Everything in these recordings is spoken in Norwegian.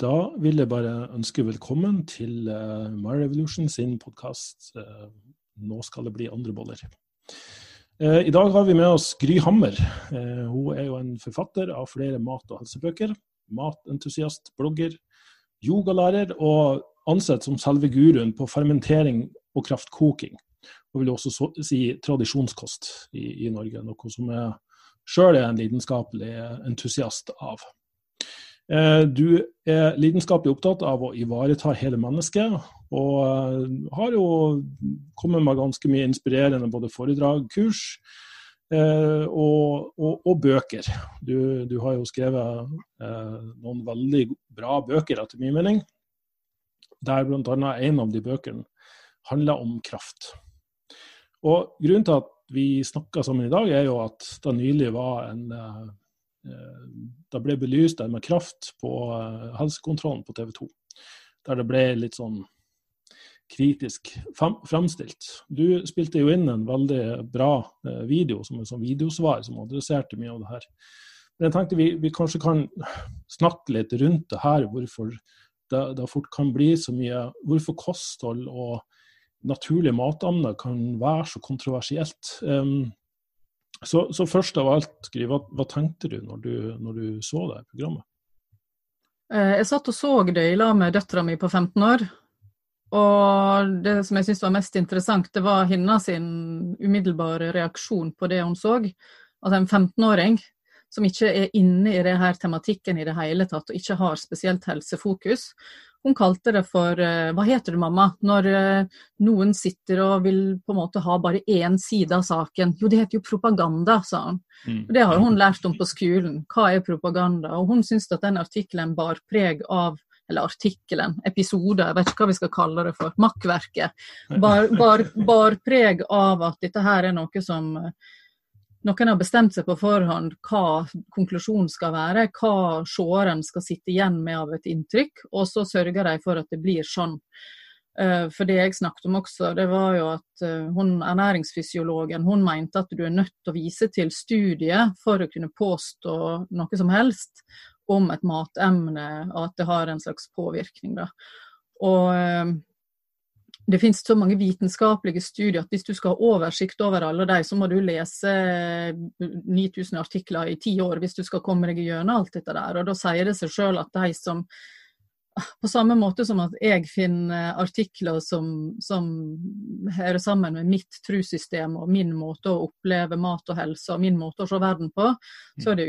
Da vil jeg bare ønske velkommen til uh, My Revolution sin podkast uh, 'Nå skal det bli andre boller'. Uh, I dag har vi med oss Gry Hammer. Hun er jo en forfatter av flere mat- og helsebøker. Matentusiast, blogger, yogalærer og ansett som selve guruen på fermentering og kraftkoking. Og vil også så, si tradisjonskost i, i Norge, noe som jeg sjøl er en lidenskapelig entusiast av. Eh, du er lidenskapelig opptatt av å ivareta hele mennesket, og eh, har jo kommet med ganske mye inspirerende både foredrag, kurs eh, og, og, og bøker. Du, du, har jo skrevet noen veldig bra bøker, etter min mening, der bl.a. en av de bøkene handler om kraft. Og Grunnen til at vi snakker sammen i dag, er jo at det nylig var en det ble belyst der med kraft på eh, helsekontrollen på TV 2. Der det ble litt sånn kritisk framstilt. Du spilte jo inn en veldig bra eh, video som en sånn videosvar som adresserte mye av det her. Men jeg tenkte vi, vi kanskje kan snakke litt rundt det her, hvorfor det, det, fort kan bli så mye Hvorfor kosthold og naturlige matemner kan være så kontroversielt. Um, så, så, først av alt, Gry, hva, hva tenkte du når, du når, du så det programmet? Eh, jeg satt og så det i lag med døtra mi på 15 år. Og det som jeg syntes var mest interessant, det var hennes umiddelbare reaksjon på det hun så. Altså en 15-åring som ikke er inne i det her tematikken i det hele tatt, og ikke har spesielt helsefokus. Hun kalte det for eh, Hva heter det, mamma? Når eh, noen sitter og vil på en måte ha bare én side av saken. Jo, det heter jo propaganda, sa hun. Og Det har hun lært om på skolen. Hva er propaganda? Og hun syntes at den artikkelen bar preg av eller artikkelen, episode, jeg vet ikke hva vi skal kalle det for, makkverket, bar, bar, bar preg av at dette her er noe som noen har bestemt seg på forhånd hva konklusjonen skal være, hva seeren skal sitte igjen med av et inntrykk, og så sørger de for at det blir sånn. Eh, for det jeg snakket om også, det var jo at eh, hun, ernæringsfysiologen hun mente at du er nødt til å vise til studiet for å kunne påstå noe som helst om et matemne, og at det har en slags påvirkning. Da. Og eh, det finnes så mange vitenskapelige studier at hvis du skal ha oversikt over alle de, så må du lese 9000 artikler i ti år hvis du skal komme deg gjennom alt dette der. Og da sier det seg sjøl at de som på samme måte som at jeg finner artikler som, som hører sammen med mitt trussystem og min måte å oppleve mat og helse og min måte å se verden på, så er det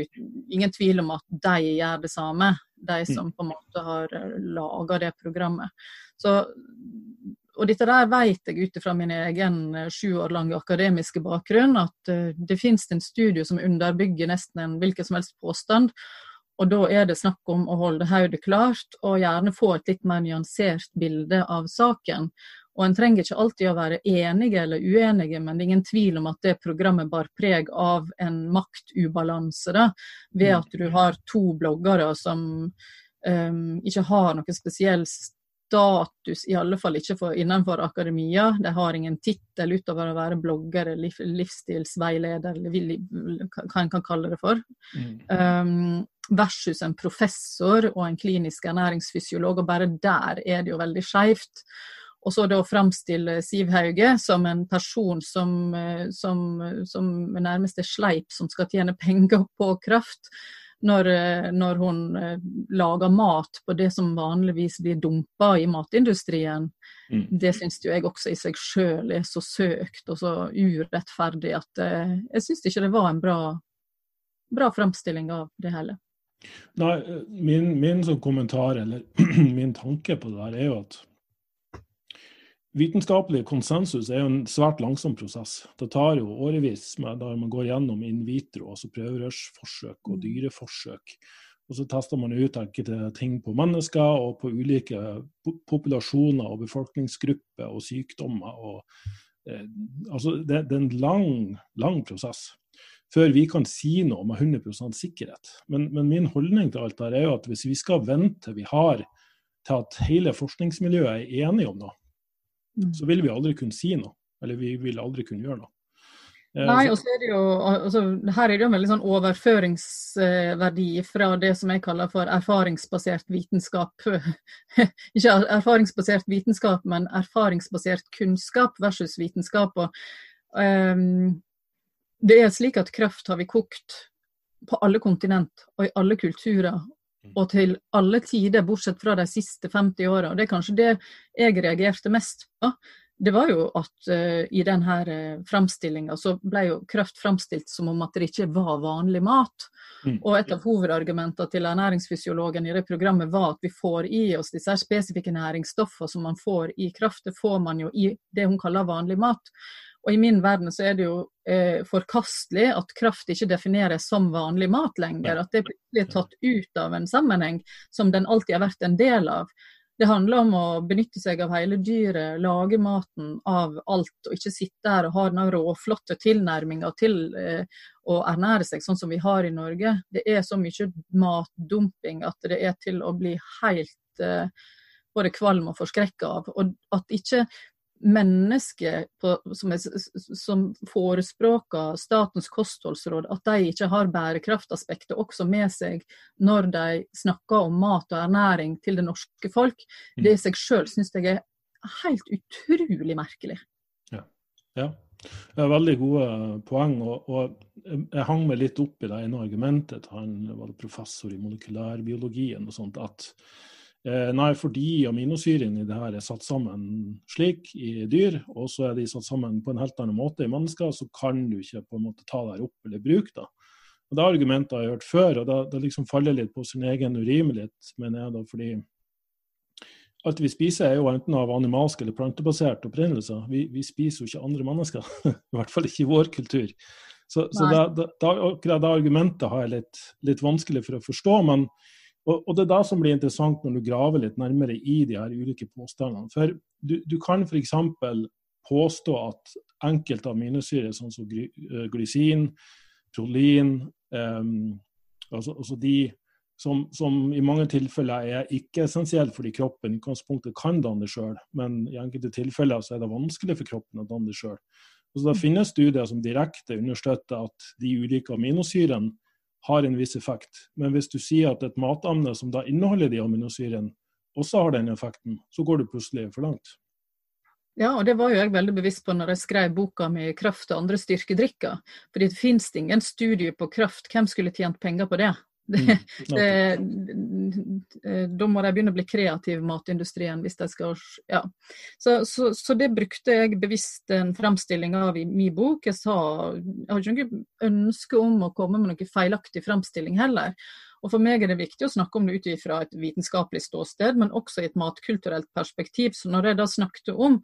ingen tvil om at de gjør det samme. De som på en måte har laga det programmet. Så og dette der vet jeg ut fra min egen eh, sju år lange akademiske bakgrunn, at uh, det finnes en studie som underbygger nesten en hvilken som helst påstand. Og da er det snakk om å holde hodet klart, og gjerne få et litt mer nyansert bilde av saken. Og en trenger ikke alltid å være enige eller uenige, men det er ingen tvil om at det programmet bar preg av en maktubalanse, da, ved mm. at du har to bloggere som um, ikke har noe spesielt status, i alle fall ikke for, innenfor akademia. De har ingen tittel utover å være blogger liv, livsstilsveileder, eller hva en kan kalle det for. Mm. Um, versus en professor og en klinisk ernæringsfysiolog, og bare der er det jo veldig skeivt. Og så da framstille Siv Hauge som en person som, eh, som, som nærmest er sleip, som skal tjene penger på kraft når, eh, når, hun eh, lager mat på det som vanligvis blir dumpa i matindustrien, mm. det syns jo jeg også i seg sjøl er så søkt og så urettferdig at eh, jeg syns ikke det var en bra, bra framstilling av det hele. Nei, min, min kommentar, eller min tanke på det der, er jo at Vitenskapelig konsensus er jo en svært langsom prosess. Det tar jo årevis med, da man går gjennom in vitro, altså prøverørsforsøk og mm. dyreforsøk. Og så tester man ut enkelte ting på mennesker og på ulike populasjoner og befolkningsgrupper og sykdommer. Og, eh, altså det, det, er en lang, lang prosess før vi kan si noe med 100 sikkerhet. Men, men, min holdning til alt dette er jo at hvis vi skal vente til vi har til at hele forskningsmiljøet er enige om noe, Mm. så vil vi aldri kunne si noe. Eller vi vil aldri kunne gjøre noe. Eh, Nei, og så er det jo altså, Her er det jo en veldig sånn overføringsverdi fra det som jeg kaller for erfaringsbasert vitenskap. Ikke erfaringsbasert vitenskap, men erfaringsbasert kunnskap versus vitenskap. Og, um, det er slik at kraft har vi kokt på alle kontinent og i alle kulturer. Mm. Og til alle tider, bortsett fra de siste 50 åra. Det er kanskje det jeg reagerte mest på det var jo at uh, i denne uh, framstillinga så ble jo kraft framstilt som om at det ikke var vanlig mat. Mm. Og et av hovedargumentene til ernæringsfysiologen i det programmet var at vi får i oss disse spesifikke næringsstoffene som man får i kraft. Det får man jo i det hun kaller vanlig mat. Og i min verden så er det jo eh, forkastelig at kraft ikke defineres som vanlig mat lenger. At det blir tatt ut av en sammenheng som den alltid har vært en del av. Det handler om å benytte seg av hele dyret, lage maten av alt, og ikke sitte her og ha den råflotte tilnærminga til eh, å ernære seg sånn som vi har i Norge. Det er så mye matdumping at det er til å bli helt eh, både kvalm og forskrekka av. Og at ikke mennesker på, som, er, som, forespråker Statens kostholdsråd, at de ikke har bærekraftaspektet også med seg når de snakker om mat og ernæring til det norske folk, mm. det i seg sjøl syns jeg er helt utrolig merkelig. Ja. ja. Veldig gode poeng. og, og Jeg hang meg litt opp i det ene argumentet. Han var professor i molekylærbiologien og sånt, at nei, fordi aminosyrene i det her er satt sammen slik i dyr, og så er de satt sammen på en helt annen måte i mennesker, så kan du ikke på en måte ta det her opp eller bruke det. Og Det er argumenter jeg har hørt før, og det, det liksom faller litt på sin egen urimelighet, mener jeg da, fordi alt vi spiser er jo enten av animalsk eller plantebasert opprinnelse. Vi, vi spiser jo ikke andre mennesker, i hvert fall ikke i vår kultur. Så, så det, det, det, det argumentet har jeg litt, litt vanskelig for å forstå. men og, og, Det er da som blir interessant når du graver litt nærmere i de her ulike påstandene. For du, du kan f.eks. påstå at enkelte aminosyrer, sånn som eh, glysin, prolin, um, altså, altså, de som, som, i mange tilfeller er ikke-essensielle fordi kroppen i utgangspunktet kan danne sjøl, men i enkelte tilfeller så er det vanskelig for kroppen å danne det sjøl. Det finnes studier som direkte understøtter at de ulike aminosyrene har en viss effekt. Men hvis du sier at et matemne som da inneholder de aminosyrene, også har den effekten, så går du plutselig for langt. Ja, og det var jo jeg veldig bevisst på når jeg skrev boka mi 'Kraft og andre styrkedrikker'. Fordi det finnes ingen studie på kraft. Hvem skulle tjent penger på det? Det, mm, det, da må de begynne å bli kreative, matindustrien, hvis de skal ja. Så, så, så, det brukte jeg bevisst en framstilling av i min bok. Jeg sa jeg har ikke noe ønske om å komme med noen feilaktig framstilling heller. Og For meg er det viktig å snakke om det ut fra et vitenskapelig ståsted, men også i et matkulturelt perspektiv. Så når jeg da snakket om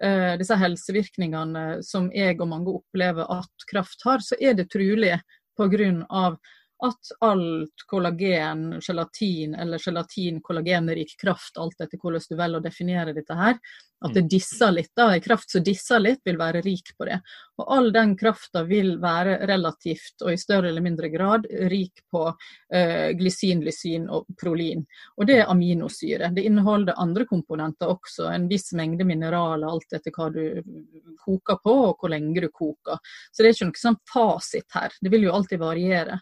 eh, disse helsevirkningene som jeg og mange opplever at kraft har, så er det trolig pga at alt kollagen, gelatin eller gelatin-kollagenrik kraft, alt etter hvordan du velger å definere dette her, at det mm. disser litt, da, en kraft som disser litt, vil være rik på det. Og all den krafta vil være relativt, og i større eller mindre grad, rik på eh, glysin, lysin og prolin. Og det er aminosyre. Det inneholder andre komponenter også, en viss mengde mineraler, alt etter hva du koker på og hvor lenge du koker. Så det er ikke noe sånn fasit her. Det vil jo alltid variere.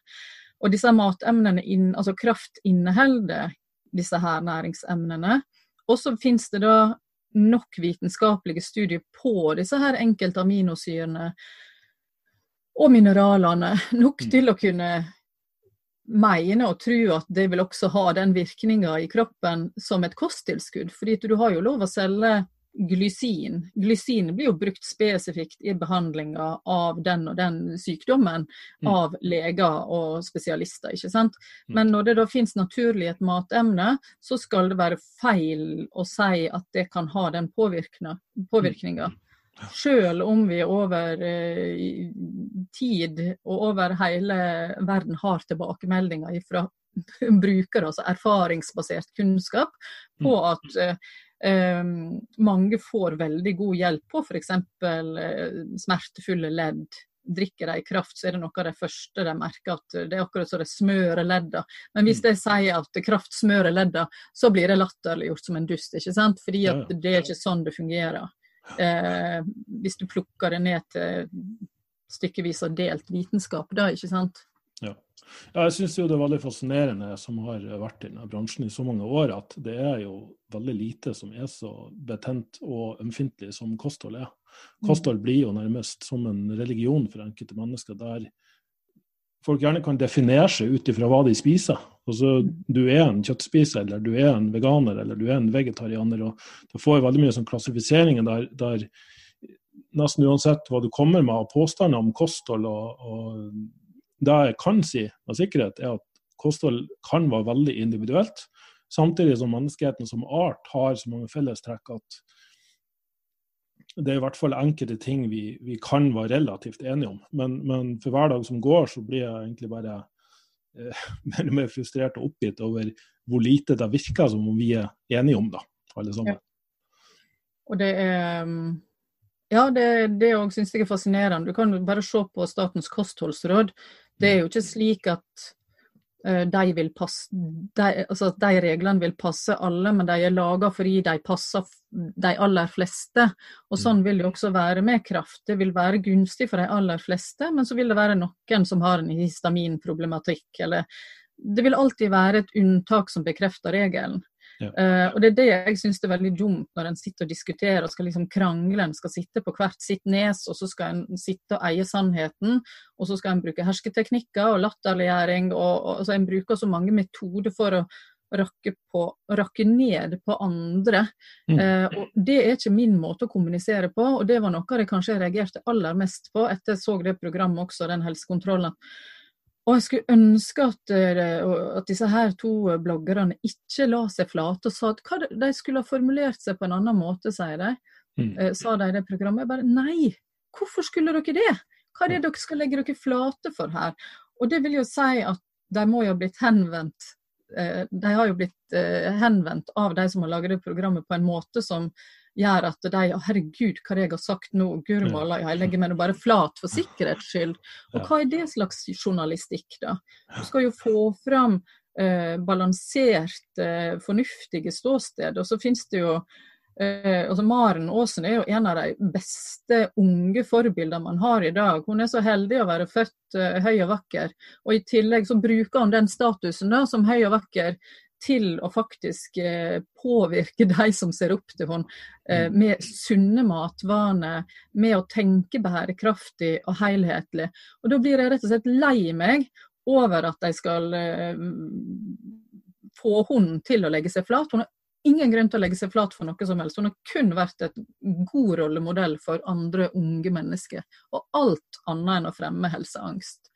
Og disse matemnene, inn, altså kraft inneholder disse her næringsemnene. Og så finnes det da nok vitenskapelige studier på disse her enkelte aminosyrene og mineralene, nok mm. til å kunne mene og tro at det vil også ha den virkninga i kroppen som et kosttilskudd. Fordi du har jo lov å selge glysin. Glysin blir jo brukt spesifikt i behandlinga av den og den sykdommen mm. av leger og spesialister. ikke sant? Mm. Men når det da finnes naturlig et matemne, så skal det være feil å si at det kan ha den påvirkninga. Selv om vi over eh, tid og over hele verden har tilbakemeldinger fra brukere, altså erfaringsbasert kunnskap, på mm. at eh, mange får veldig god hjelp på f.eks. Eh, smertefulle ledd. Drikker de kraft, så er det noe av det første de merker at det er akkurat som det smører ledda. Men hvis jeg de sier at kraft smører ledda, så blir det latterliggjort som en dust. ikke sant? Fordi at det er ikke sånn det fungerer. Eh, hvis du plukker det ned til stykkevis og delt vitenskap, da, ikke sant? Ja. ja jeg syns det er veldig fascinerende som har vært i denne bransjen i så mange år, at det er jo veldig lite som er så betent og ømfintlig som kosthold er. Mm. Kosthold blir jo nærmest som en religion for enkelte mennesker, der folk gjerne kan definere seg ut ifra hva de spiser. Altså, du er en kjøttspiser, eller du er en veganer, eller du er en vegetarianer. og Du får veldig mye sånn klassifiseringer der, der, nesten uansett hva du kommer med av påstander om kosthold og, og det jeg kan si med sikkerhet, er at kosthold kan være veldig individuelt. Samtidig som menneskeheten som art har så mange fellestrekk at det er i hvert fall enkelte ting vi, vi kan være relativt enige om. Men, men, for hver dag som går, så blir jeg egentlig bare eh, mer og mer frustrert og oppgitt over hvor lite det virker som om vi er enige om, da, alle sammen. Ja. Og det er mm, Ja, det, det òg syns jeg er fascinerende. Du kan bare se på Statens kostholdsråd. Det er jo ikke slik at Eh, de, vil passe, de, altså de reglene vil passe alle, men de er laga fordi de passer de aller fleste. Og mm. sånn vil det også være med kraft. Det vil være gunstig for de aller fleste, men så vil det være noen som har en histaminproblematikk. Eller det vil alltid være et unntak som bekrefter regelen. Uh, og Det er det jeg syns er veldig dumt når en sitter og diskuterer og skal liksom krangle. En skal sitte på hvert sitt nes, og så skal en sitte og eie sannheten. Og så skal en bruke hersketeknikker og latterliggjøring. Og, og, altså En bruker så mange metoder for å rakke, på, rakke ned på andre. Mm. Uh, og Det er ikke min måte å kommunisere på, og det var noe av det kanskje jeg reagerte aller mest på etter jeg så det programmet også, den helsekontrollen. Og jeg skulle ønske at, eh, at, disse her to bloggerne ikke la seg flate og sa at hva, de skulle ha formulert seg på en annen måte, sier de. Mm. Eh, sa de i det programmet. Jeg bare nei, hvorfor skulle dere det? Hva er det dere skal legge dere flate for her? Og det vil jo si at de må jo ha blitt henvendt eh, De har jo blitt henvendt av de som har laget det programmet på en måte som gjør at de Herregud, hva jeg har sagt nå? Gurmala, jeg legger meg bare flat for sikkerhets skyld. Og hva er det slags journalistikk, da? Du skal jo få fram eh, balansert, eh, fornuftige ståsted. Og så finnes det jo Eh, altså Maren Aasen er jo en av de beste unge forbildene man har i dag. Hun er så heldig å være født eh, høy og vakker, og i tillegg så bruker hun den statusen da, som høy og vakker til å faktisk eh, påvirke de som ser opp til henne, eh, mm. med sunne matvaner, med å tenke bærekraftig og helhetlig. Og Da blir jeg rett og slett lei meg over at de skal eh, få henne til å legge seg flat. Hun har ingen grunn til å legge seg flat for noe som helst. Hun har kun vært et god rollemodell for andre unge mennesker, og alt annet enn å fremme helseangst.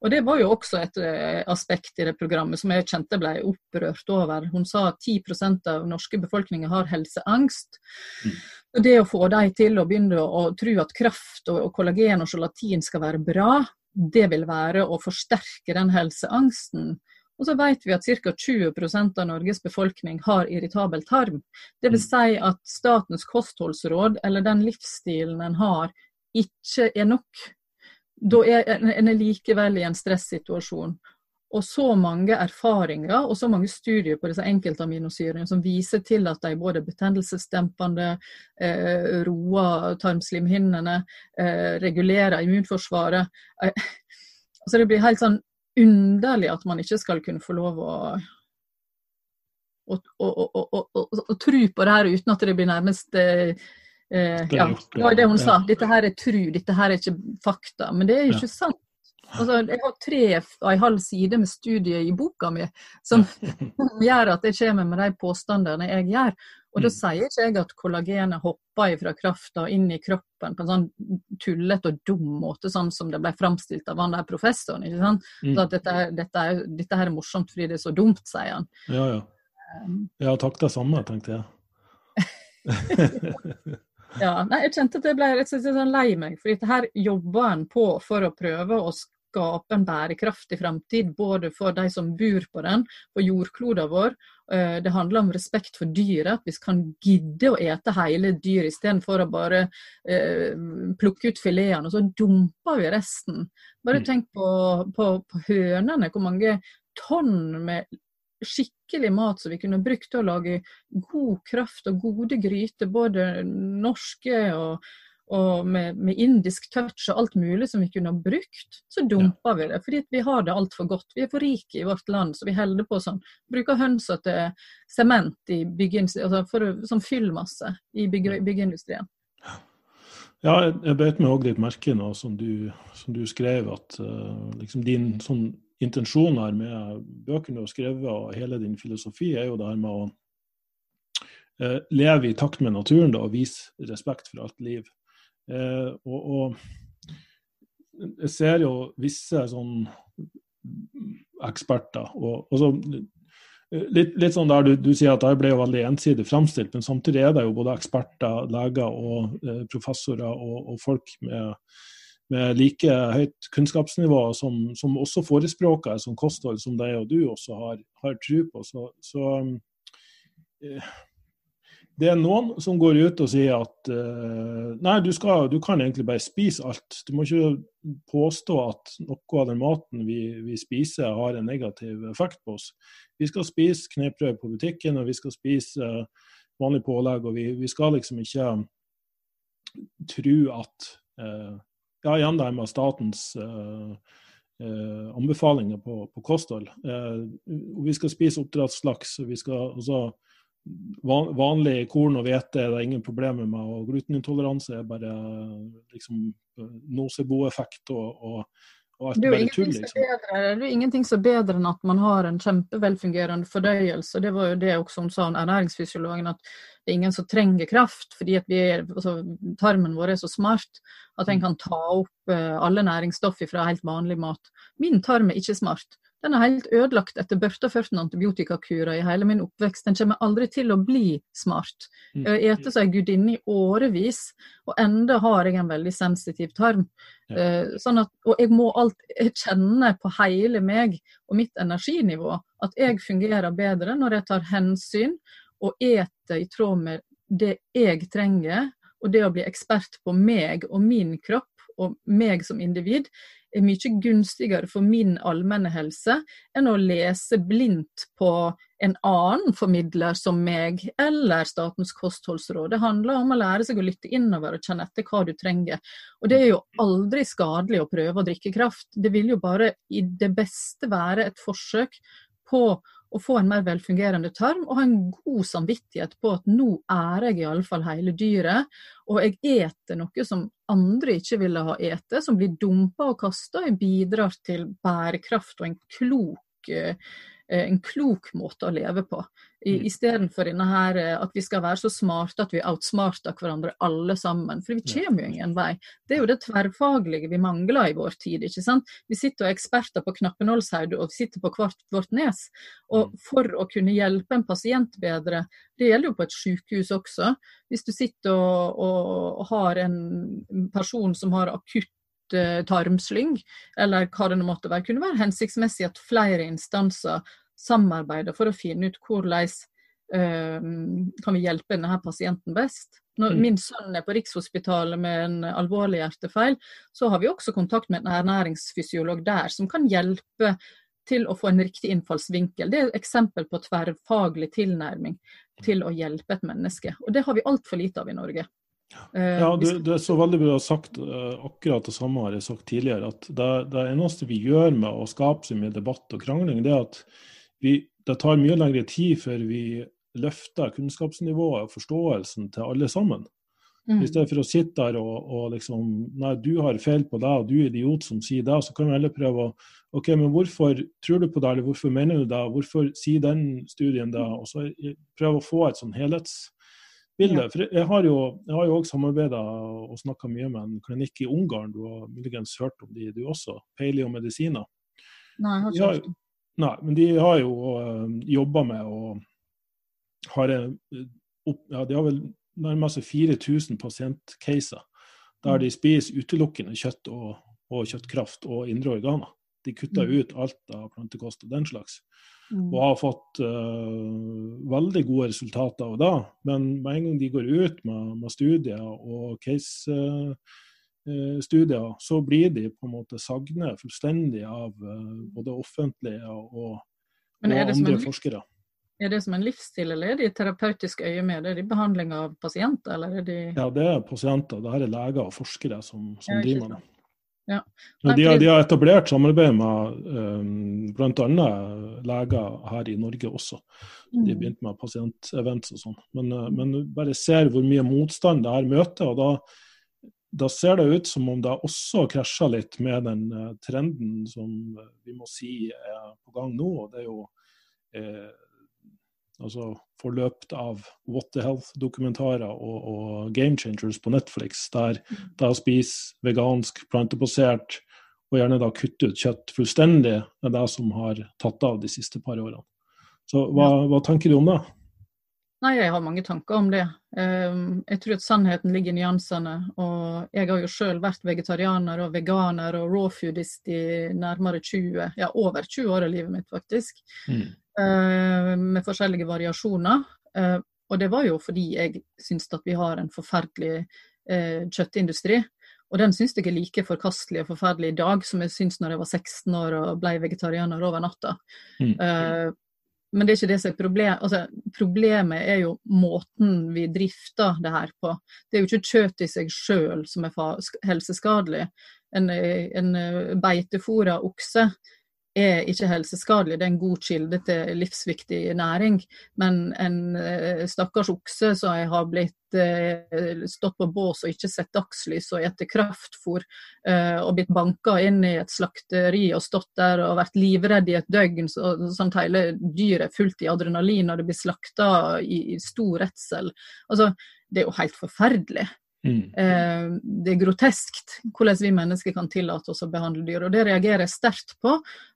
Og Det var jo også et eh, aspekt i det programmet som jeg kjente ble opprørt over. Hun sa at 10% av norske befolkninger har helseangst. Mm. Det å få dem til å begynne å tro at kraft og kollagen og gelatin skal være bra, det vil være å forsterke den helseangsten. Og så vet vi at ca. 20% av Norges befolkning har irritabel tarm. Dvs. Mm. Si at Statens kostholdsråd, eller den livsstilen en har, ikke er nok da er en likevel i en stressituasjon. Og så mange erfaringer og så mange studier på disse enkeltaminosyrene som viser til at de både betennelsesdempende, eh, roer tarmslimhinnene, eh, regulerer immunforsvaret. Eh, altså det blir helt sånn underlig at man ikke skal kunne få lov å, å, å tro på det her uten at det blir nærmest eh, Eh, ja, det var det hun sa. Dette her er tru, dette her er ikke fakta. Men det er jo ikke sant. Altså, jeg har tre og en halv side med studier i boka mi som gjør at jeg kommer med de påstandene jeg gjør. Og da mm. sier ikke jeg at kollagenet hopper fra krafta inn i kroppen på en sånn tullete og dum måte, sånn som det ble framstilt av han der professoren. ikke sant? Mm. Så at dette, dette, er, dette, her er morsomt fordi det er så dumt, sier han. Ja, ja. Um, ja, takk det samme, tenkte jeg. Ja, nei, jeg kjente at jeg ble rett og slett sånn lei meg. For her jobber en på for å prøve å skape en bærekraftig fremtid, både for de som bor på den, på jordkloden vår. Eh, det handler om respekt for dyret, at vi kan gidde å ete hele dyr istedenfor å bare eh, plukke ut filetene, og så dumper vi resten. Bare mm. tenk på, på, på hønene, hvor mange tonn med skikkelig mat som vi kunne brukt til å lage god kraft og gode gryter, både norske og, og med, med, indisk touch og alt mulig som vi kunne ha brukt, så dumper ja. vi det. Fordi vi har det altfor godt. Vi er for rike i vårt land, så vi holder på sånn. Bruker hønsa til sement i altså som fyllmasse i bygge, byggeindustrien. Ja, jeg beit meg òg litt merke nå, som du, som du skrev, at uh, liksom din sånn intensjoner med bøkene du har skrevet og hele din filosofi, er jo det her med å uh, leve i takt med naturen da, og vise respekt for alt liv. Eh, og, og, jeg ser jo visse sånn eksperter og, og så, litt, litt, sånn der du, du, sier at det ble jo veldig ensidig framstilt, men samtidig er det jo både eksperter, leger og eh, professorer og, og, folk med, med like høyt kunnskapsnivå som, som også forespråker sånn kosthold som deg og du også har, har tro på. Så, så eh, det er noen som går ut og sier at uh, nei, du, skal, du, kan egentlig bare spise alt. Du må ikke påstå at noe av den maten vi, vi spiser har en negativ effekt på oss. Vi skal spise kneippbrød på butikken, og vi skal spise uh, vanlig pålegg. Og vi, vi, skal liksom ikke tro at Ja, igjen det med statens anbefalinger på, på kosthold. vi skal spise oppdrettslaks. vi skal også vanlig korn og hvete er det ingen problemer med. og Glutenintoleranse er bare liksom nocebo-effekt og, og, og alt bare tull. Liksom. Bedre, det er ingenting som er bedre enn at man har en kjempevelfungerende fordøyelse. Det var jo det også hun sa, ernæringsfysiologen, at det er ingen som trenger kraft. fordi er, altså, tarmen vår er så smart at den kan ta opp uh, alle næringsstoffer fra helt vanlig mat. Min tarm er ikke smart. Den er helt ødelagt etter børta antibiotikakurer i hele min oppvekst. Den kommer aldri til å bli smart. Mm. Jeg har spist som ei gudinne i årevis, og enda har jeg en veldig sensitiv tarm. Eh, sånn at, og jeg må alt jeg kjenner på hele meg og mitt energinivå at jeg fungerer bedre når jeg tar hensyn og eter i tråd med det jeg trenger, og det å bli ekspert på meg og min kropp og meg som individ, er mye gunstigere for min allmenne helse enn å lese blindt på en annen formidler som meg eller Statens kostholdsråd. Det handler om å lære seg å lytte innover og kjenne etter hva du trenger. Og det er jo aldri skadelig å prøve å drikke kraft. Det vil jo bare i det beste være et forsøk på å få en mer velfungerende tarm og ha en god samvittighet på at nå er jeg iallfall hele dyret, og jeg eter noe som andre ikke ville ha ete, som blir dumpa og kasta. Jeg bidrar til bærekraft og en klok Eh, en klok måte å leve på. Mm. Istedenfor eh, at vi skal være så smarte at vi outsmarter hverandre alle sammen. For vi kommer jo ingen vei. Det er jo det tverrfaglige vi mangler i vår tid. ikke sant? Vi sitter og er eksperter på knappenålshode og sitter på hvert vårt nes. Og mm. for å kunne hjelpe en pasient bedre, det gjelder jo på et sykehus også. Hvis du sitter og, og, har en person som har akutt Eh, tarmslyng, eller hva det måtte være, kunne være hensiktsmessig at flere instanser samarbeider for å finne ut hvordan uh, kan vi hjelpe denne pasienten best. Når mm. min sønn er på Rikshospitalet med en alvorlig hjertefeil, så har vi også kontakt med en ernæringsfysiolog der, som kan hjelpe til å få en riktig innfallsvinkel. Det er et eksempel på tverrfaglig tilnærming til å hjelpe et menneske. Og det har vi altfor lite av i Norge. Ja, du, du er så veldig bra sagt. Uh, akkurat det samme har jeg sagt tidligere. at det, det, eneste vi gjør med å skape så mye debatt og krangling, det er at vi, det tar mye lengre tid før vi løfter kunnskapsnivået og forståelsen til alle sammen. Mm. I stedet for å sitte der og, og, liksom Nei, du har feil på deg, og du er idiot som sier det. Så kan vi heller prøve å OK, men hvorfor tror du på det, eller hvorfor mener du det? Hvorfor sier den studien det? Og så prøve å få et sånn helhetsbilde. Ja. For jeg har jo også samarbeida og snakka mye med en klinikk i Ungarn, du har muligens hørt om de du også, Paleo medisiner. Nei, jeg har ikke hørt Nei, men de har jo uh, eh, jobba med å opp, ja, De har vel nærmest 4000 pasientcaser der mm. de spiser utelukkende kjøtt og, og kjøttkraft og indre organer. De kutter mm. ut alt av plantekost og den slags. Mm. Og har fått uh, veldig gode resultater av det. Men med en gang de går ut med, med studier og case-studier, uh, så blir de på en måte sagnet fullstendig av uh, både offentlige og, og andre forskere. Er det som en livsstil, eller er det i terapeutisk øye med? Er det i behandling av pasienter, eller er de Ja, det er pasienter. Det her er leger og forskere som, som ja, driver med det. Ja. Nei, de, de, har etablert samarbeid med um, bl.a. leger her i Norge også. De har mm. begynt med pasientevents og sånn. Men, men bare ser hvor mye motstand det her møter. og da, da ser det ut som om det også krasjer litt med den uh, trenden som vi må si er på gang nå. og det er jo eh, altså forløpt av What the Health-dokumentarer og, og, Game Changers på Netflix, der det å spise vegansk, plantebasert og gjerne da kutte ut kjøtt fullstendig, er det som har tatt av de siste par årene. Så hva, hva tenker du om det? Nei, jeg har mange tanker om det. Ehm, jeg tror at sannheten ligger i nyansene. Og jeg har jo sjøl vært vegetarianer og veganer og rawfoodist i nærmere 20, ja over 20 år av livet mitt, faktisk. Mm. Eh, med forskjellige variasjoner. Eh, og det var jo fordi jeg syns at vi har en forferdelig eh, kjøttindustri. Og den syns jeg er like forkastelig og forferdelig i dag som jeg syns når jeg var 16 år og ble vegetarianer over natta. Mm. Men det er ikke det som er problemet. Altså, problemet er jo måten vi drifter det her på. Det er jo ikke kjøtt i seg sjøl som er helseskadelig. En, en beitefòra okse er ikke helseskadelig, det er en god kilde til livsviktig næring. Men en eh, stakkars okse som har blitt eh, stått på bås og ikke sett dagslys og etter kraftfôr, eh, og blitt banka inn i et slakteri og stått der og vært livredd i et døgn, så, sånn at hele dyret er fullt i adrenalin og det blir slakta i, i stor redsel. Altså, det er jo helt forferdelig. Mm. Eh, det er groteskt hvordan vi mennesker kan tillate oss å behandle dyr, og det reagerer jeg sterkt på.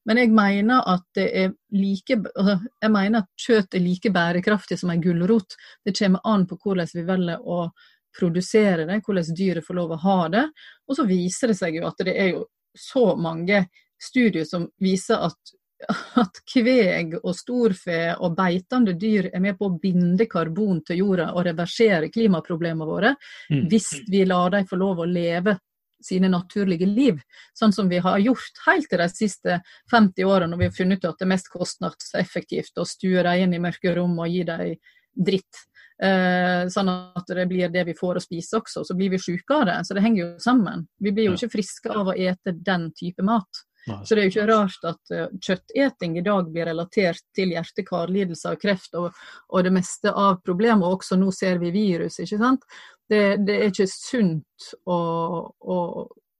Men jeg mener at det er like altså, jeg mener at kjøtt er like bærekraftig som en gulrot. Det kommer an på hvordan vi velger å produsere det, hvordan dyret får lov å ha det. Og så viser det seg jo at det er jo så mange studier som viser at at kveg og storfe og beitende dyr er med på å binde karbon til jorda og reversere klimaproblemene våre, mm. hvis vi lar dem få lov å leve sine naturlige liv, sånn som vi har gjort helt til de siste 50 årene, når vi har funnet ut at det er mest kostnadseffektivt å stue dem inn i mørke rom og gi dem dritt. Eh, sånn at det blir det vi får å spise også, så blir vi syke av det. Så det henger jo sammen. Vi blir jo ikke friske av å ete den type mat. Så det er jo ikke rart at uh, kjøtteting i dag blir relatert til hjerte-karlidelser og kreft og, og, det meste av problemet. Og også nå ser vi virus, ikke sant. Det, det er ikke sunt å, å,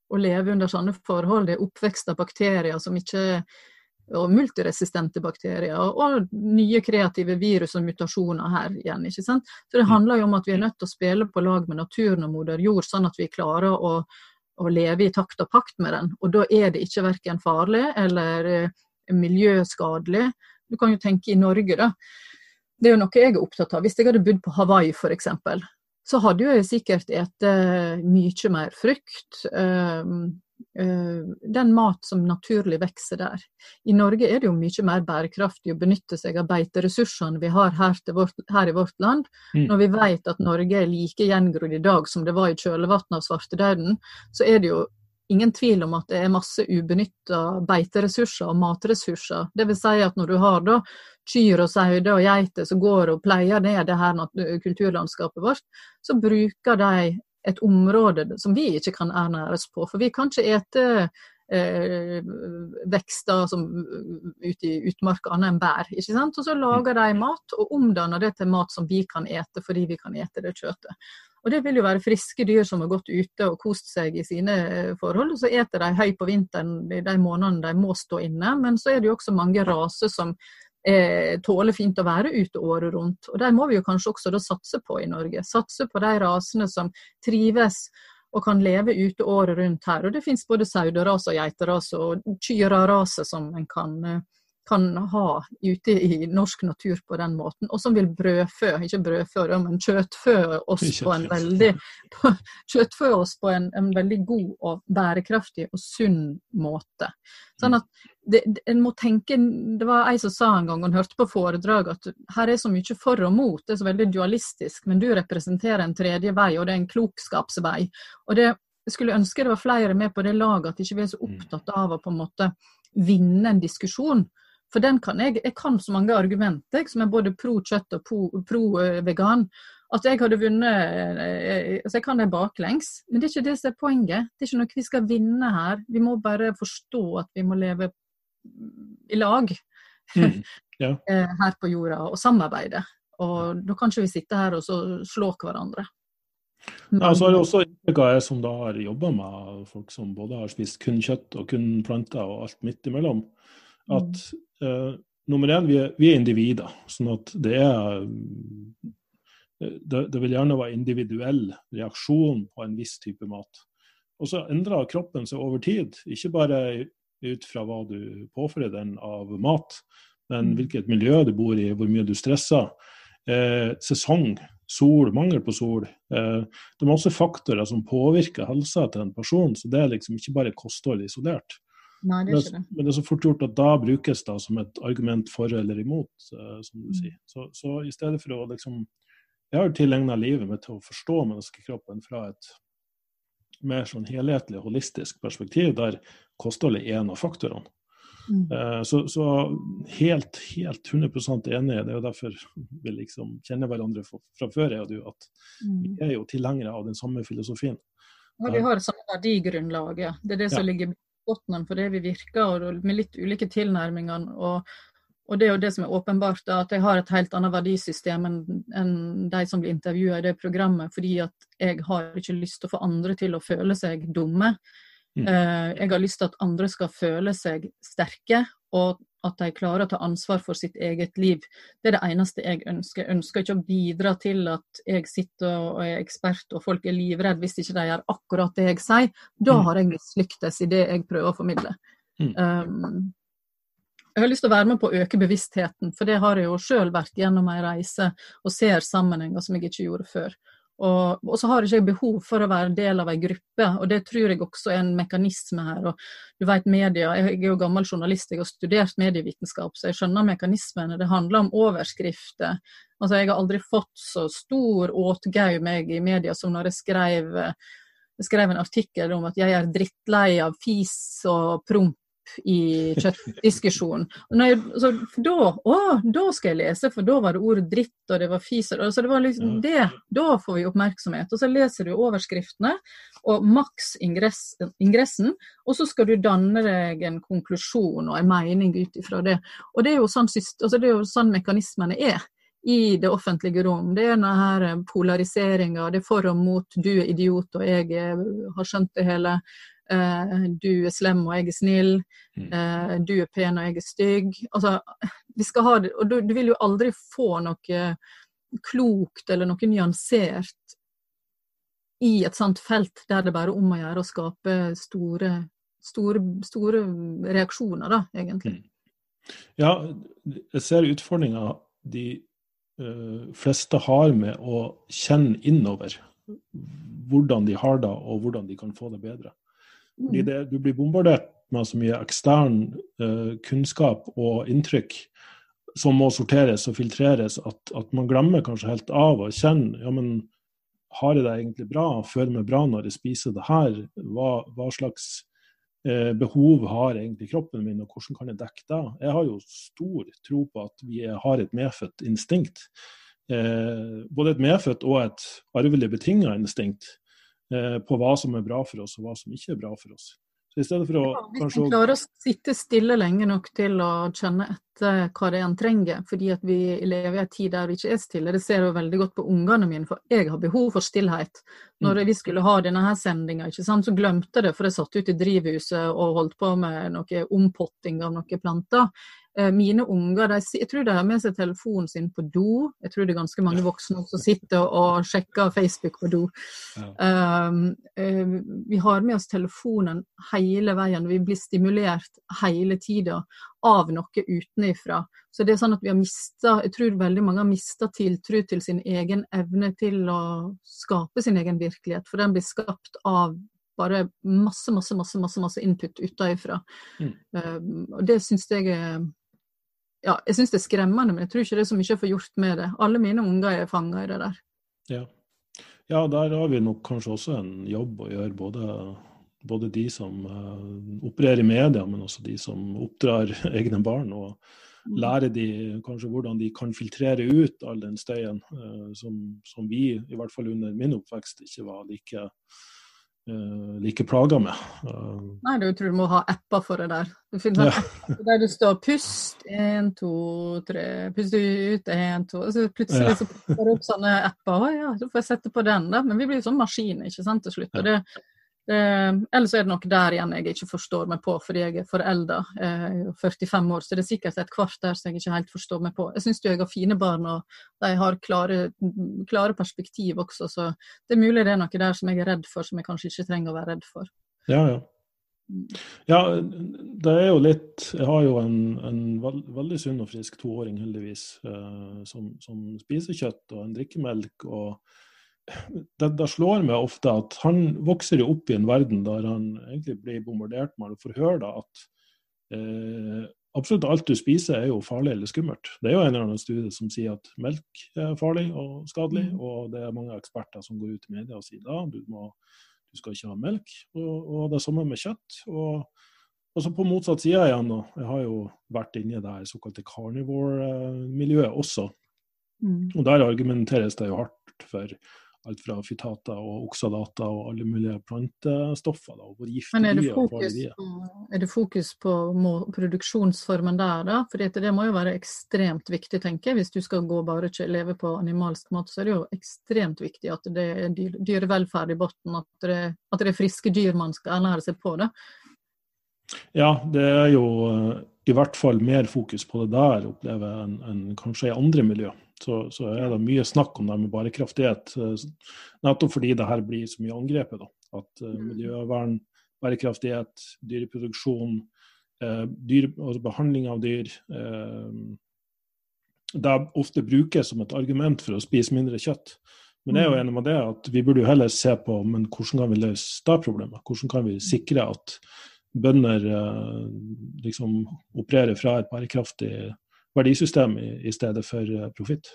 å, leve under sånne forhold. Det er oppvekst av bakterier som ikke og multiresistente bakterier, og nye kreative virus og mutasjoner her igjen. ikke sant? Så Det handler jo om at vi er nødt til å spille på lag med naturen og moder jord, sånn at vi klarer å å leve i takt og pakt med den. Og da er det ikke verken farlig eller eh, miljøskadelig. Du kan jo tenke i Norge, da. Det er jo noe jeg er opptatt av. Hvis jeg hadde bodd på Hawaii f.eks., så hadde jeg sikkert spist mye mer frukt. Um, Eh, den mat som naturlig vokser der. I Norge er det jo mye mer bærekraftig å benytte seg av beiteressursene vi har her, vårt, her i vårt land. Mm. Når vi vet at Norge er like gjengrodd i dag som det var i kjølvannet av svartedauden, så er det jo ingen tvil om at det er masse ubenytta beiteressurser og matressurser. Det vil si at når du har da kyr og sauer og geiter som går og pleier ned det her kulturlandskapet vårt, så bruker de et område som vi ikke kan ernæres på. For vi kan ikke ete eh, vekster som ute i utmarka annet enn bær. ikke sant? Og så lager de mat og omdanner det til mat som vi kan ete fordi vi kan ete det kjøttet. Og det vil jo være friske dyr som har gått ute og kost seg i sine forhold. Og Så eter de høy på vinteren i de månedene de må stå inne. Men så er det jo også mange raser som eh, tåler fint å være ute året rundt. Og De må vi jo kanskje også satse på i Norge. Satse på de rasene som trives og kan leve ute året rundt her. Og Det finnes både sauerase og geiterase og kyrarase som en kan eh, kan ha ute i norsk natur på den måten, og som vil brødfø, ikke brødfø, men kjøttfø oss på en veldig, kjøttfø oss på en, en, veldig god og bærekraftig og sunn måte. Sånn at det, en må tenke, det var ei som sa en gang, hun hørte på foredrag, at her er så mye for og mot, det er så veldig dualistisk, men du representerer en tredje vei, og det er en klokskapsvei. Og det, skulle ønske det var flere med på det laget, at ikke vi er så mm. opptatt av å på en måte vinne en diskusjon, For den kan jeg, jeg kan så mange argumenter som er både pro kjøtt og pro vegan, at jeg hadde vunnet altså Jeg kan det baklengs, men det er ikke det som er poenget. Det er ikke noe vi skal vinne her. Vi må bare forstå at vi må leve i lag mm, ja. her på jorda, og samarbeide. Og da kan ikke vi sitte her og slå hverandre. Ja, så har jeg også inntrykk av jeg som da har jobba med folk som både har spist kun kjøtt og kun planter og alt midt imellom, at eh, nummer én, vi er, vi er, individer. Sånn at det er det, det, vil gjerne være individuell reaksjon på en viss type mat. Og så endrer kroppen seg over tid, ikke bare ut fra hva du påfører den av mat, men mm. hvilket miljø du bor i, hvor mye du stresser. Eh, sesong, sol, mangel på sol. Eh, det er masse faktorer som påvirker helsa til en person, så det er liksom ikke bare kosthold isolert. Nei, det er ikke det. Men det er så fort gjort at da brukes det som et argument for eller imot, eh, som du mm. sier. Så, så, i stedet for å liksom Jeg har tilegna livet mitt til å forstå menneskekroppen fra et mer sånn helhetlig, holistisk perspektiv, der kosthold er en av faktorene. Mm. Uh, så, så, helt, helt 100 enig. Det er jo derfor vi liksom kjenner hverandre fra, før, jeg og du, at mm. vi er jo tilhengere av den samme filosofien. Ja, vi har samme verdigrunnlag. Ja. Det er det som ligger ligger i bunnen for det vi virker, og med litt ulike tilnærminger. Og, og, det er jo det som er åpenbart, at jeg har et helt annet verdisystem enn, enn de som blir intervjua i det programmet, fordi at jeg har ikke lyst til å få andre til å føle seg dumme. Mm. Eh, jeg har lyst til at andre skal føle seg sterke, og at de klarer å ta ansvar for sitt eget liv. Det er det eneste jeg ønsker. Jeg ønsker ikke å bidra til at jeg sitter og er ekspert og folk er livredde hvis ikke de gjør akkurat det jeg sier. Da mm. har jeg mislyktes i det jeg prøver å formidle. Mm. Um, jeg har lyst til å være med på å øke bevisstheten, for det har jeg jo sjøl vært gjennom ei reise og ser sammenhenger som jeg ikke gjorde før. Og, og, så har ikke jeg behov for å være del av ei gruppe, og det tror jeg også er en mekanisme her. Og du vet media, Jeg er jo gammel journalist, jeg har studert medievitenskap, så jeg skjønner mekanismene. Det handler om overskrifter. Altså, Jeg har aldri fått så stor åtgau meg i media som når jeg skrev, jeg skrev en artikkel om at jeg er drittlei av fis og promp i kjøttdiskusjonen. Så da, å, da skal jeg lese, for da var det ordet dritt, og det var fis. Så det var liksom det. Da får vi oppmerksomhet. Og så leser du overskriftene og maks ingressen, og så skal du danne deg en konklusjon og en mening ut ifra det. Og det er jo sånn, altså det er jo sånn mekanismene er i det offentlige rom. Det er denne polariseringa, det er for og mot, du er idiot og jeg har skjønt det hele. Uh, du er slem og jeg er snill. Uh, du er pen og jeg er stygg. Altså, vi skal ha det, og du, du, vil jo aldri få noe klokt eller noe nyansert i et sånt felt der det bare er om å gjøre å skape store, store, store reaksjoner, da, egentlig. Mm. Ja, jeg ser utfordringa de uh, fleste har med å kjenne innover hvordan de har det, og hvordan de kan få det bedre. Fordi mm. det, du blir bombardert med så mye ekstern uh, kunnskap og inntrykk som må sorteres og filtreres, at, at, man glemmer kanskje helt av å kjenne ja, men har jeg det egentlig bra? Føler jeg meg bra når jeg spiser det her? Hva, hva slags eh, behov har egentlig kroppen min, og hvordan kan jeg dekke det? Jeg har jo stor tro på at vi har et medfødt instinkt. Eh, både et medfødt og et arvelig betinga instinkt på hva som er bra for oss, og hva som ikke er bra for oss. Så i stedet for å ja, Hvis vi klarer å sitte stille lenge nok til å kjenne etter hva det er en trenger, fordi at vi lever i en tid der vi ikke er stille, det ser jeg veldig godt på ungene mine, for jeg har behov for stillhet. Når mm. vi skulle ha denne her sendinga, så glemte jeg det, for jeg satt ute i drivhuset og holdt på med noe ompotting av noen planter. Eh, mine unger de, jeg tror de har med seg telefonen sin på do. Jeg tror det er ganske mange voksne som sitter og sjekker Facebook på do. Ja. Um, um, vi har med oss telefonen hele veien. Vi blir stimulert hele tida av noe utenifra. Så det er sånn at vi har mista Jeg tror veldig mange har mista tiltro til sin egen evne til å skape sin egen virkelighet. For den blir skapt av bare masse, masse, masse, masse, masse input utenfra. Mm. Um, og det syns jeg er ja, jeg syns det er skremmende, men jeg tror ikke det er så mye jeg får gjort med det. Alle mine unger er fanga i det der. Ja. ja. der har vi nok kanskje også en jobb å gjøre, både både de som opererer i media, men også de som oppdrar egne barn. og mm. lære de kanskje hvordan de kan filtrere ut all den støyen som, som vi, i hvert fall under min oppvekst, ikke var like uh, like plaga med. Uh, Nei, du tror du må ha apper for det der. Du finner ja. der det står 'pust', én, to, tre, pust ut, én, to og så Plutselig ja. så popper det opp sånne apper. Å ja, så får jeg sette på den, da. Men vi blir jo sånn maskiner, ikke sant, til slutt. Og det, Eh, ellers er det nok der igjen jeg ikke forstår meg på, fordi jeg er forelda, eh, 45 år. Så det er sikkert et kvart der som jeg ikke helt forstår meg på. Jeg syns jeg har fine barn, og de har klare, klare, perspektiv også, så det er mulig det er noe der som jeg er redd for, som jeg kanskje ikke trenger å være redd for. Ja, ja. Ja, det er jo litt Jeg har jo en, en veld, veldig sunn og frisk toåring, heldigvis, eh, som, som spiser kjøtt og en drikker melk. og det, det, slår meg ofte at han vokser jo opp i en verden der han egentlig blir bombardert med å få høre at eh, absolutt alt du spiser er jo farlig eller skummelt. Det er jo en eller annen studie som sier at melk er farlig og skadelig, mm. og det er mange eksperter som går ut i media og sier da du, må, du skal ikke ha melk. Og, og det samme med kjøtt. og og så på motsatt side igjen, da. Jeg har jo vært inne i det her såkalte carnivore-miljøet også. Mm. Og der argumenteres det jo hardt for alt fra fytater og oksalater og alle mulige plantestoffer. Da, og Men er det, fokus, på, er det fokus på produksjonsformen der, da? For det må jo være ekstremt viktig, tenker jeg. Hvis du skal gå bare ikke leve på animalsk mat, så er det jo ekstremt viktig at det er dyr, dyrevelferd i bunnen. At, at, det er friske dyr man skal ernære seg på. det. Ja, det er jo eh, i hvert fall mer fokus på det der, opplever enn en kanskje i andre miljøer så, så, er det mye snakk om det med bærekraftighet. Eh, nettopp fordi det her blir så mye angrepet. Da. At uh, miljøvern, bærekraftighet, dyreproduksjon, uh, dyr, altså behandling av dyr uh, Det ofte brukes som et argument for å spise mindre kjøtt. Men jeg er jo mm. enig med det at vi burde jo heller se på men hvordan kan vi løse det problemet. Hvordan kan vi sikre at bønder liksom opererer fra et bærekraftig verdisystem i, i stedet for eh, profitt.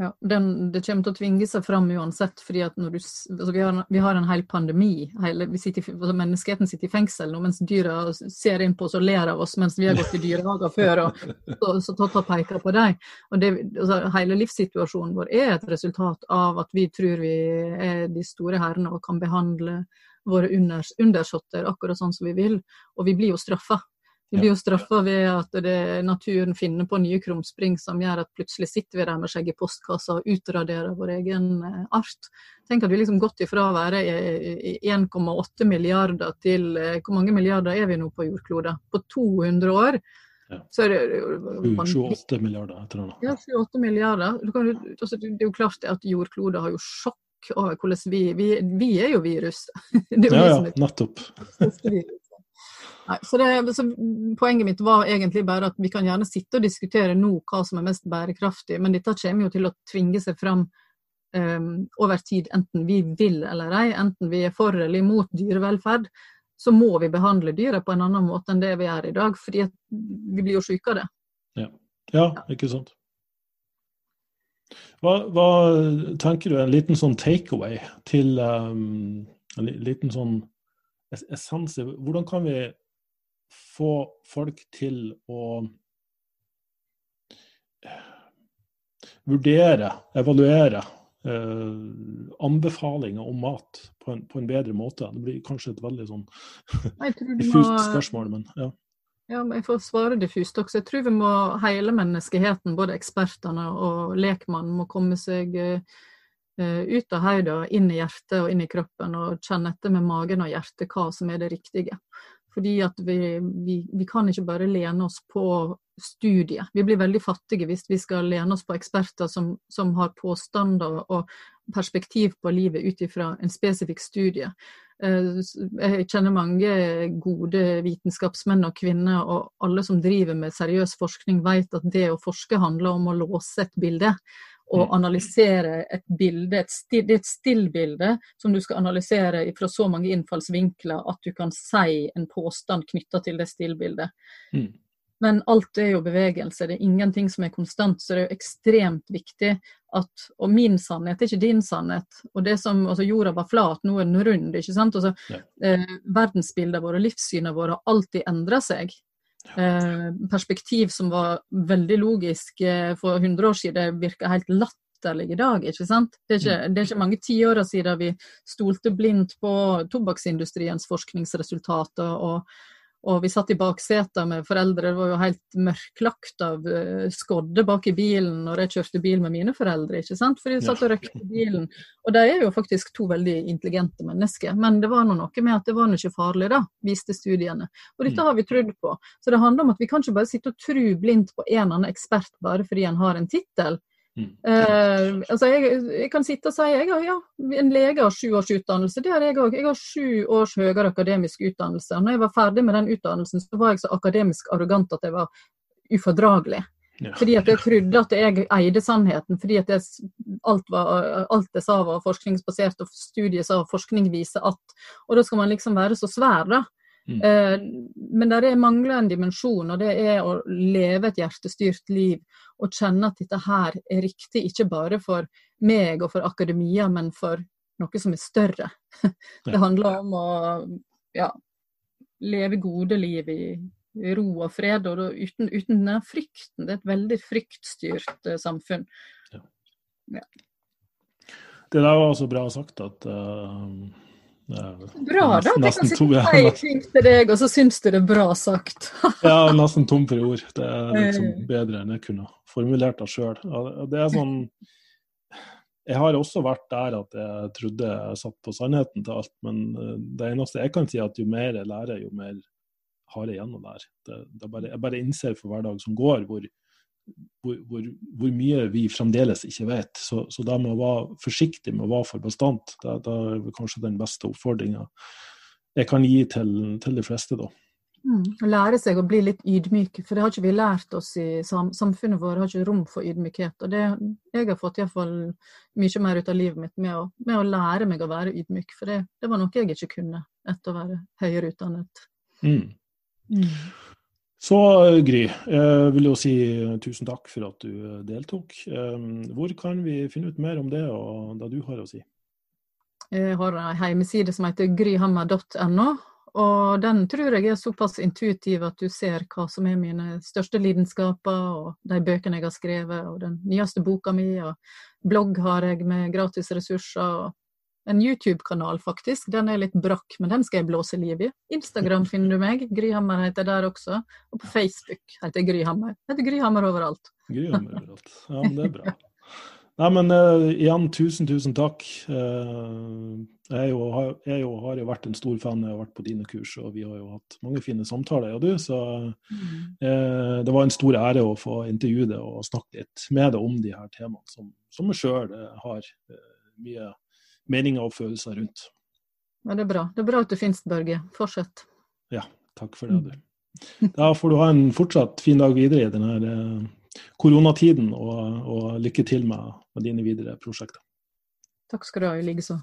Ja, den, Det kommer til å tvinge seg fram uansett. fordi at du, altså vi, har, vi, har, en hel pandemi. Hele, sitter, altså menneskeheten sitter i fengsel nå mens dyra ser inn på oss og ler av oss mens vi har gått i dyrehager før og så, så tatt og peker på dem. Og det, altså, hele livssituasjonen vår er et resultat av at vi tror vi er de store herrene og kan behandle våre unders, undersåtter akkurat sånn som vi vil. Og vi blir jo straffa vi blir jo straffa ved at det, naturen finner på nye krumspring som gjør at plutselig sitter vi der med skjegg i postkassa og utraderer vår egen eh, art. Tenk at vi liksom gått ifra å være 1,8 milliarder til eh, Hvor mange milliarder er vi nå på jordkloden? På 200 år? Ja. Så er det, 28 milliarder, jeg tror jeg. Ja, 28 milliarder. Kan, altså, det er jo klart at jordkloden har jo sjokk over hvordan vi, vi, vi er jo virus. Det er jo ja, ja, nettopp. Nei, så, det, så Poenget mitt var egentlig bare at vi kan gjerne sitte og diskutere nå hva som er mest bærekraftig, men dette kommer jo til å tvinge seg fram um, over tid, enten vi vil eller ei. Enten vi er for eller imot dyrevelferd, så må vi behandle dyret på en annen måte enn det vi gjør i dag, fordi vi blir jo syke av det. Ja. ja, ikke sant. Hva, hva, tenker du en liten sånn takeaway til um, En liten sånn essens Hvordan kan vi få folk til å vurdere, evaluere eh, anbefalinger om mat på en, på en, bedre måte. Det blir kanskje et veldig sånn diffust spørsmål, men ja. Ja, men Jeg får svare diffust også. Jeg tror vi må hele menneskeheten, både ekspertene og lekmannen, må komme seg uh, ut av hodet, inn i hjertet og inn i kroppen og kjenne etter med magen og hjertet hva som er det riktige. Fordi at vi, vi, vi, kan ikke bare lene oss på studiet. Vi blir veldig fattige hvis vi skal lene oss på eksperter som, som har påstander og perspektiv på livet ut ifra en spesifikk studie. Eh, jeg kjenner mange gode vitenskapsmenn og -kvinner, og alle som driver med seriøs forskning vet at det å forske handler om å låse et bilde og mm. analysere et bilde, et still, det er et stillbilde som du skal analysere fra så mange innfallsvinkler at du kan si en påstand knytta til det stillbildet. Mm. Men alt er jo bevegelse, det er ingenting som er konstant. Så det er jo ekstremt viktig at Og min sannhet er ikke din sannhet. Og det som, altså Jorda var flat, nå er den rund. ikke sant? Altså, eh, verdensbildet våre, livssynene våre har alltid endra seg. Eh, perspektiv som var veldig logisk eh, for 100 år siden, virker helt latterlig i dag. ikke sant? Det er ikke, mm. det er ikke mange tiåra siden vi stolte blindt på tobakksindustriens forskningsresultater. og og vi satt i baksetet med foreldre, det var jo helt mørklagt av uh, skodde bak i bilen når jeg kjørte bil med mine foreldre, ikke sant. For de satt og røykte bilen. Og de er jo faktisk to veldig intelligente mennesker. Men det var noe med at det var ikke farlig, da, viste studiene. Og dette mm. har vi trodd på. Så det handler om at vi kan ikke bare sitte og tro blindt på en eller annen ekspert bare fordi en har en tittel. Uh, altså jeg, jeg, kan sitte og si jeg har, ja, en lege har sju års utdannelse. Det har jeg òg. Jeg har sju års høyere akademisk utdannelse. Når jeg var ferdig med den utdannelsen, så var jeg så akademisk arrogant at jeg var ufordragelig. Ja. Fordi at jeg trodde at jeg eide sannheten. Fordi at jeg, alt, var, alt jeg sa var forskningsbasert, og studiet sa forskning viser at. Og da skal man liksom være så svær, da. Mm. Eh, men det mangler en dimensjon, og det er å leve et hjertestyrt liv og kjenne at dette her er riktig, ikke bare for meg og for akademia, men for noe som er større. Det handler om å ja, leve gode liv i ro og fred, og uten, uten den frykten. Det er et veldig fryktstyrt uh, samfunn. Ja. Ja. Det der var også bra sagt at uh, Bra, da. At jeg kan sitte og si ting til deg, og så syns du det er bra sagt. ja, nesten tom for ord. Det er liksom bedre enn jeg kunne formulert det sjøl. Det er sånn Jeg har også vært der at jeg trodde jeg satt på sannheten til alt, men eh, det eneste jeg kan si, er at jo mer jeg lærer, jo mer har jeg igjen å lære. Jeg bare innser for hver dag som går, hvor hvor, hvor, hvor, mye vi fremdeles ikke vet. Så, så det med å være forsiktig med å være for bastant. det, det er kanskje den beste oppfordringa jeg kan gi til, til de fleste, da. Mm, lære seg å bli litt ydmyk, for det har ikke vi lært oss i sam samfunnet vårt. har ikke rom for ydmykhet. Og det, jeg har fått iallfall mye mer ut av livet mitt med å, med å lære meg å være ydmyk. For det, det, var noe jeg ikke kunne etter å være høyere utdannet. Mm. Mm. Så Gry, jeg vil jo si tusen takk for at du eh, deltok. Hvor kan vi finne ut mer om det og det du har å si? Jeg har en hjemmeside som heter gryhammer.no. Og den tror jeg er såpass intuitiv at du ser hva som er mine største lidenskaper, og de bøkene jeg har skrevet, og den nyeste boka mi, og blogg har jeg med gratis ressurser. og en YouTube-kanal, faktisk. Den er litt brakk, men den skal jeg blåse liv i. Instagram finner du meg. Gryhammer heter jeg der også. Og på Facebook heter jeg Gryhammer. Jeg heter Gryhammer overalt. Gryhammer overalt. Ja, men det er bra. Nei, men uh, igjen, tusen, tusen takk. Uh, jeg, jo, har, jeg jo, har jo vært en stor fan. Jeg har vært på dine kurs, og vi har jo hatt mange fine samtaler, jeg og du. Så uh, det var en stor ære å få intervjue deg og snakke litt med deg om de her temaene som, som jeg sjøl har mye meninger og følelser rundt. Ja, Det er bra. Det er bra at du finnes, Børge. Fortsett. Ja, takk for det, du. Da får du ha en fortsatt fin dag videre i denne eh, koronatiden, og, og lykke til med, med dine videre prosjekter. Takk skal du ha, i likeså.